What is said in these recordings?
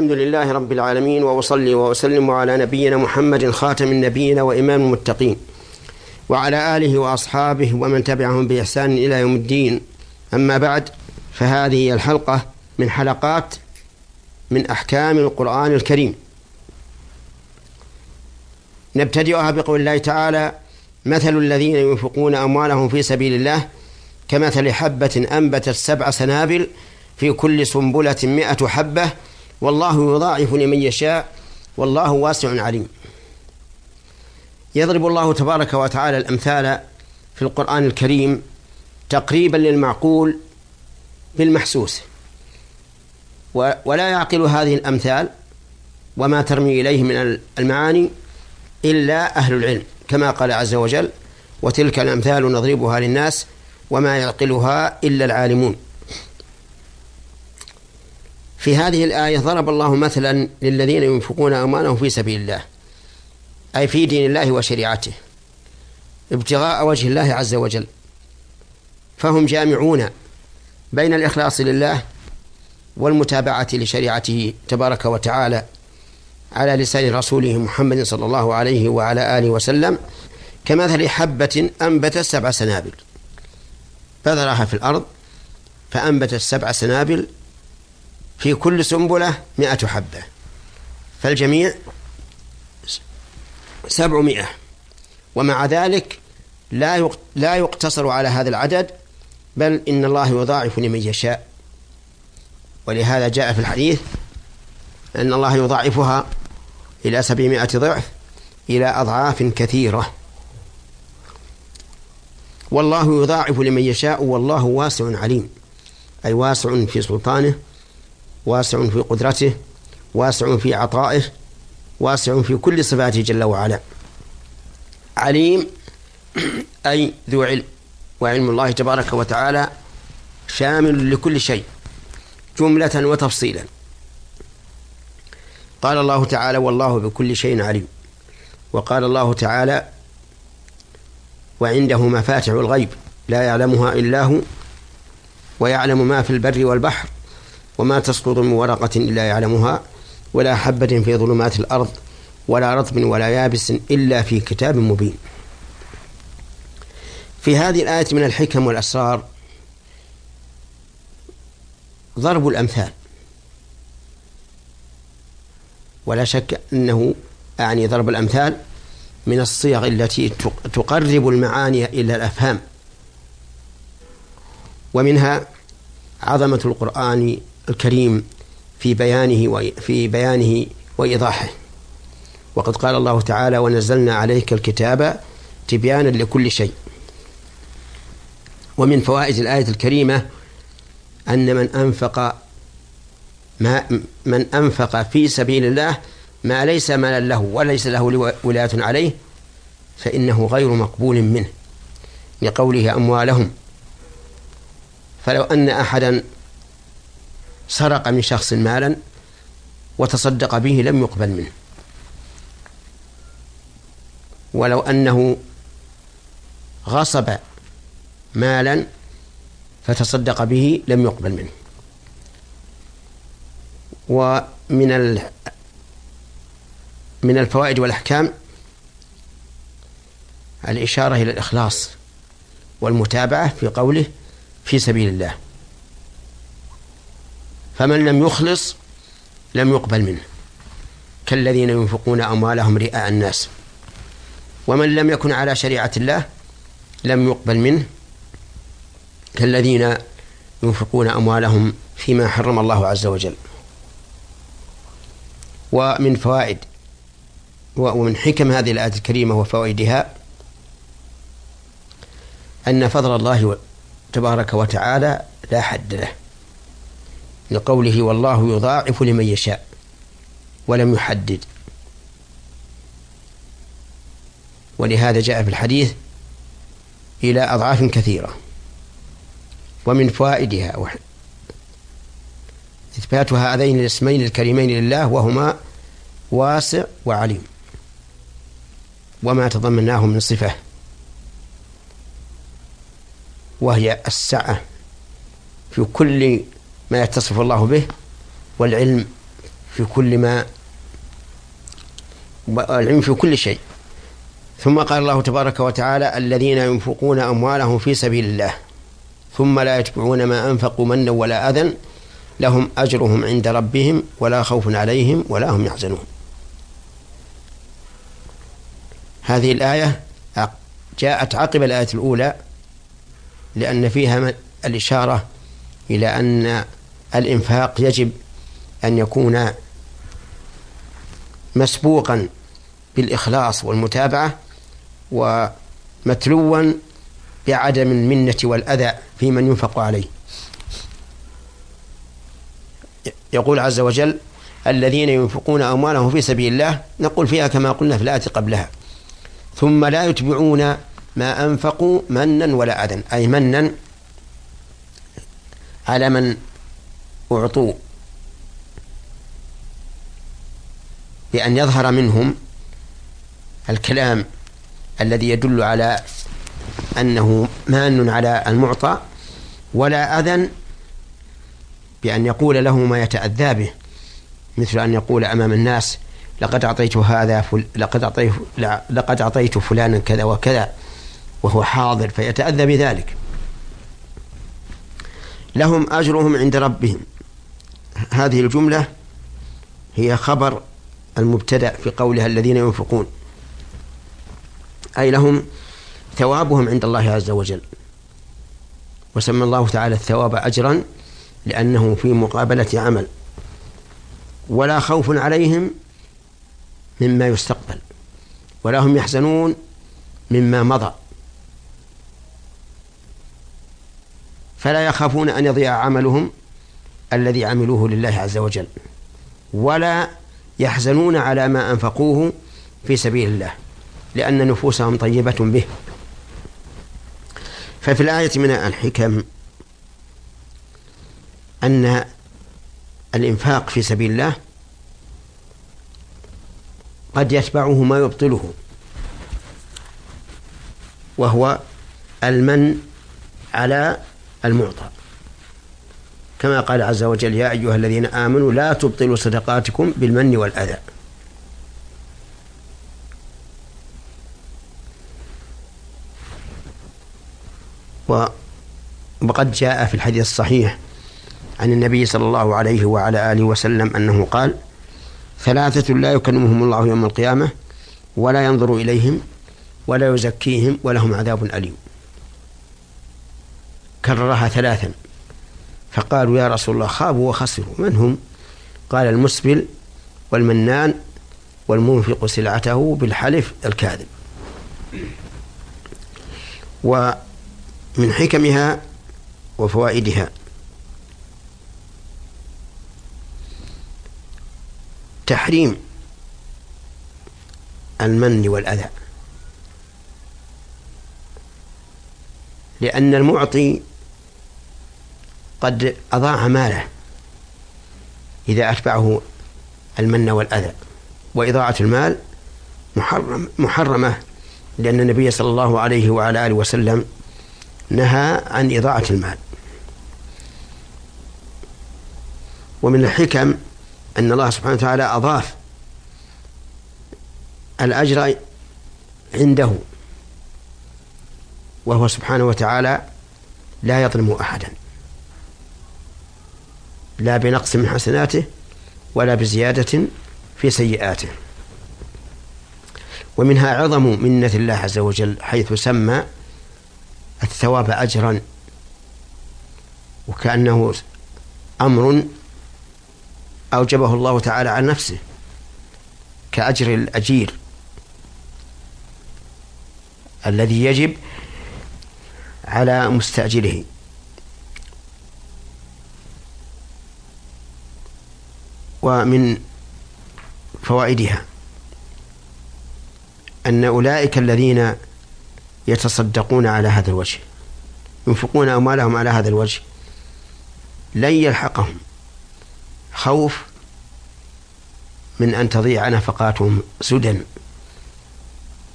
الحمد لله رب العالمين وأصلي وأسلم على نبينا محمد خاتم النبيين وإمام المتقين وعلى آله وأصحابه ومن تبعهم بإحسان إلى يوم الدين. أما بعد فهذه الحلقة من حلقات من أحكام القرآن الكريم. نبتدئها بقول الله تعالى مثل الذين ينفقون أموالهم في سبيل الله كمثل حبة أنبتت سبع سنابل في كل سنبلة مئة حبة والله يضاعف لمن يشاء والله واسع عليم. يضرب الله تبارك وتعالى الأمثال في القرآن الكريم تقريبا للمعقول بالمحسوس. ولا يعقل هذه الأمثال وما ترمي إليه من المعاني إلا أهل العلم كما قال عز وجل وتلك الأمثال نضربها للناس وما يعقلها إلا العالمون. في هذه الآية ضرب الله مثلا للذين ينفقون أموالهم في سبيل الله أي في دين الله وشريعته ابتغاء وجه الله عز وجل. فهم جامعون بين الإخلاص لله والمتابعة لشريعته تبارك وتعالى على لسان رسوله محمد صلى الله عليه وعلى آله وسلم كمثل حبة أنبتت سبع سنابل. بذرها في الأرض فأنبتت سبع سنابل في كل سنبلة مئة حبة. فالجميع سبعمائة. ومع ذلك لا لا يقتصر على هذا العدد بل إن الله يضاعف لمن يشاء. ولهذا جاء في الحديث أن الله يضاعفها إلى سبعمائة ضعف إلى أضعاف كثيرة. والله يضاعف لمن يشاء والله واسع عليم. أي واسع في سلطانه واسع في قدرته واسع في عطائه واسع في كل صفاته جل وعلا. عليم أي ذو علم وعلم الله تبارك وتعالى شامل لكل شيء جملة وتفصيلا. قال الله تعالى والله بكل شيء عليم وقال الله تعالى وعنده مفاتح الغيب لا يعلمها إلا هو ويعلم ما في البر والبحر وما تسقط من ورقة إلا يعلمها ولا حبة في ظلمات الأرض ولا رطب ولا يابس إلا في كتاب مبين. في هذه الآية من الحكم والأسرار ضرب الأمثال. ولا شك أنه أعني ضرب الأمثال من الصيغ التي تقرب المعاني إلى الأفهام. ومنها عظمة القرآن الكريم في بيانه في بيانه وإيضاحه. وقد قال الله تعالى ونزلنا عليك الكتاب تبيانا لكل شيء ومن فوائد الآية الكريمة أن من أنفق ما من أنفق في سبيل الله ما ليس مالا له وليس له ولاية عليه فإنه غير مقبول منه لقوله أموالهم. فلو أن أحدا سرق من شخص مالا وتصدق به لم يقبل منه. ولو أنه غصب مالا فتصدق به لم يقبل منه. ومن من الفوائد والأحكام الإشارة إلى الإخلاص والمتابعة في قوله في سبيل الله. فمن لم يخلص لم يقبل منه. كالذين ينفقون أموالهم رئاء الناس. ومن لم يكن على شريعة الله لم يقبل منه. كالذين ينفقون أموالهم فيما حرم الله عز وجل. ومن فوائد ومن حكم هذه الآية الكريمة وفوائدها أن فضل الله تبارك وتعالى لا حد له. لقوله والله يضاعف لمن يشاء ولم يحدد. ولهذا جاء في الحديث إلى أضعاف كثيرة ومن فوائدها. إثبات هذين الاسمين الكريمين لله وهما واسع وعليم وما تضمناه من صفة وهي السعة في كل ما يتصف الله به والعلم في كل ما العلم في كل شيء. ثم قال الله تبارك وتعالى الذين ينفقون أموالهم في سبيل الله ثم لا يتبعون ما أنفقوا منا ولا أذى لهم أجرهم عند ربهم ولا خوف عليهم ولا هم يحزنون. هذه الآية جاءت عقب الآية الأولى لأن فيها الإشارة إلى أن الإنفاق يجب أن يكون مسبوقا بالإخلاص والمتابعة ومتلوا بعدم المنة والأذى في من ينفق عليه. يقول عز وجل الذين ينفقون أموالهم في سبيل الله نقول فيها كما قلنا في الآية قبلها. ثم لا يتبعون ما أنفقوا منا ولا أذى أي منا على من أعطوا. بأن يظهر منهم الكلام الذي يدل على أنه مان على المعطى ولا أذى بأن يقول له ما يتأذى به مثل أن يقول أمام الناس لقد أعطيت هذا فل... لقد أعطيت لقد أعطيت فلانا كذا وكذا وهو حاضر فيتأذى بذلك. لهم أجرهم عند ربهم. هذه الجملة هي خبر المبتدأ في قولها الذين ينفقون. أي لهم ثوابهم عند الله عز وجل. وسمى الله تعالى الثواب أجرا لأنه في مقابلة عمل. ولا خوف عليهم مما يستقبل. ولا هم يحزنون مما مضى. فلا يخافون أن يضيع عملهم. الذي عملوه لله عز وجل. ولا يحزنون على ما أنفقوه في سبيل الله لأن نفوسهم طيبة به. ففي الآية من الحكم أن الإنفاق في سبيل الله قد يتبعه ما يبطله وهو المن على المعطى. كما قال عز وجل يا أيها الذين آمنوا لا تبطلوا صدقاتكم بالمن والأذى. وقد جاء في الحديث الصحيح عن النبي صلى الله عليه وعلى آله وسلم أنه قال ثلاثة لا يكلمهم الله يوم القيامة ولا ينظر إليهم ولا يزكيهم ولهم عذاب أليم. كررها ثلاثا. فقالوا يا رسول الله خابوا وخسروا. من هم قال المسبل والمنان والمنفق سلعته بالحلف الكاذب. ومن حكمها وفوائدها. تحريم المن والأذى. لأن المعطي قد أضاع ماله إذا أتبعه المن والأذى. وإضاعة المال محرم محرمة لأن النبي صلى الله عليه وعلى آله وسلم نهى عن إضاعة المال. ومن الحكم أن الله سبحانه وتعالى أضاف الأجر عنده وهو سبحانه وتعالى لا يظلم أحدا. لا بنقص من حسناته ولا بزيادة في سيئاته. ومنها عظم منة الله عز وجل حيث سمى الثواب أجرا وكأنه أمر أوجبه الله تعالى على نفسه كأجر الأجير الذي يجب على مستأجره. ومن فوائدها أن أولئك الذين يتصدقون على هذا الوجه ينفقون أموالهم على هذا الوجه لن يلحقهم خوف من أن تضيع نفقاتهم سدى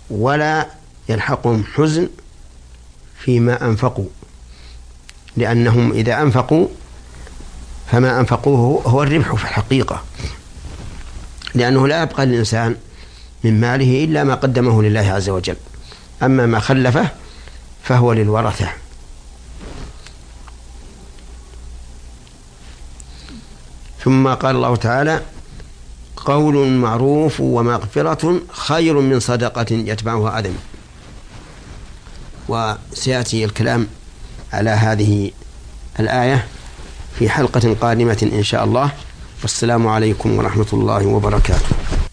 ولا يلحقهم حزن فيما أنفقوا لأنهم إذا أنفقوا فما أنفقوه هو الربح في الحقيقة. لأنه لا يبقى للإنسان من ماله إلا ما قدمه لله عز وجل. أما ما خلفه فهو للورثة. ثم قال الله تعالى قول معروف ومغفرة خير من صدقة يتبعها أذى وسيأتي الكلام على هذه الآية. في حلقة قادمة إن شاء الله. والسلام عليكم ورحمة الله وبركاته.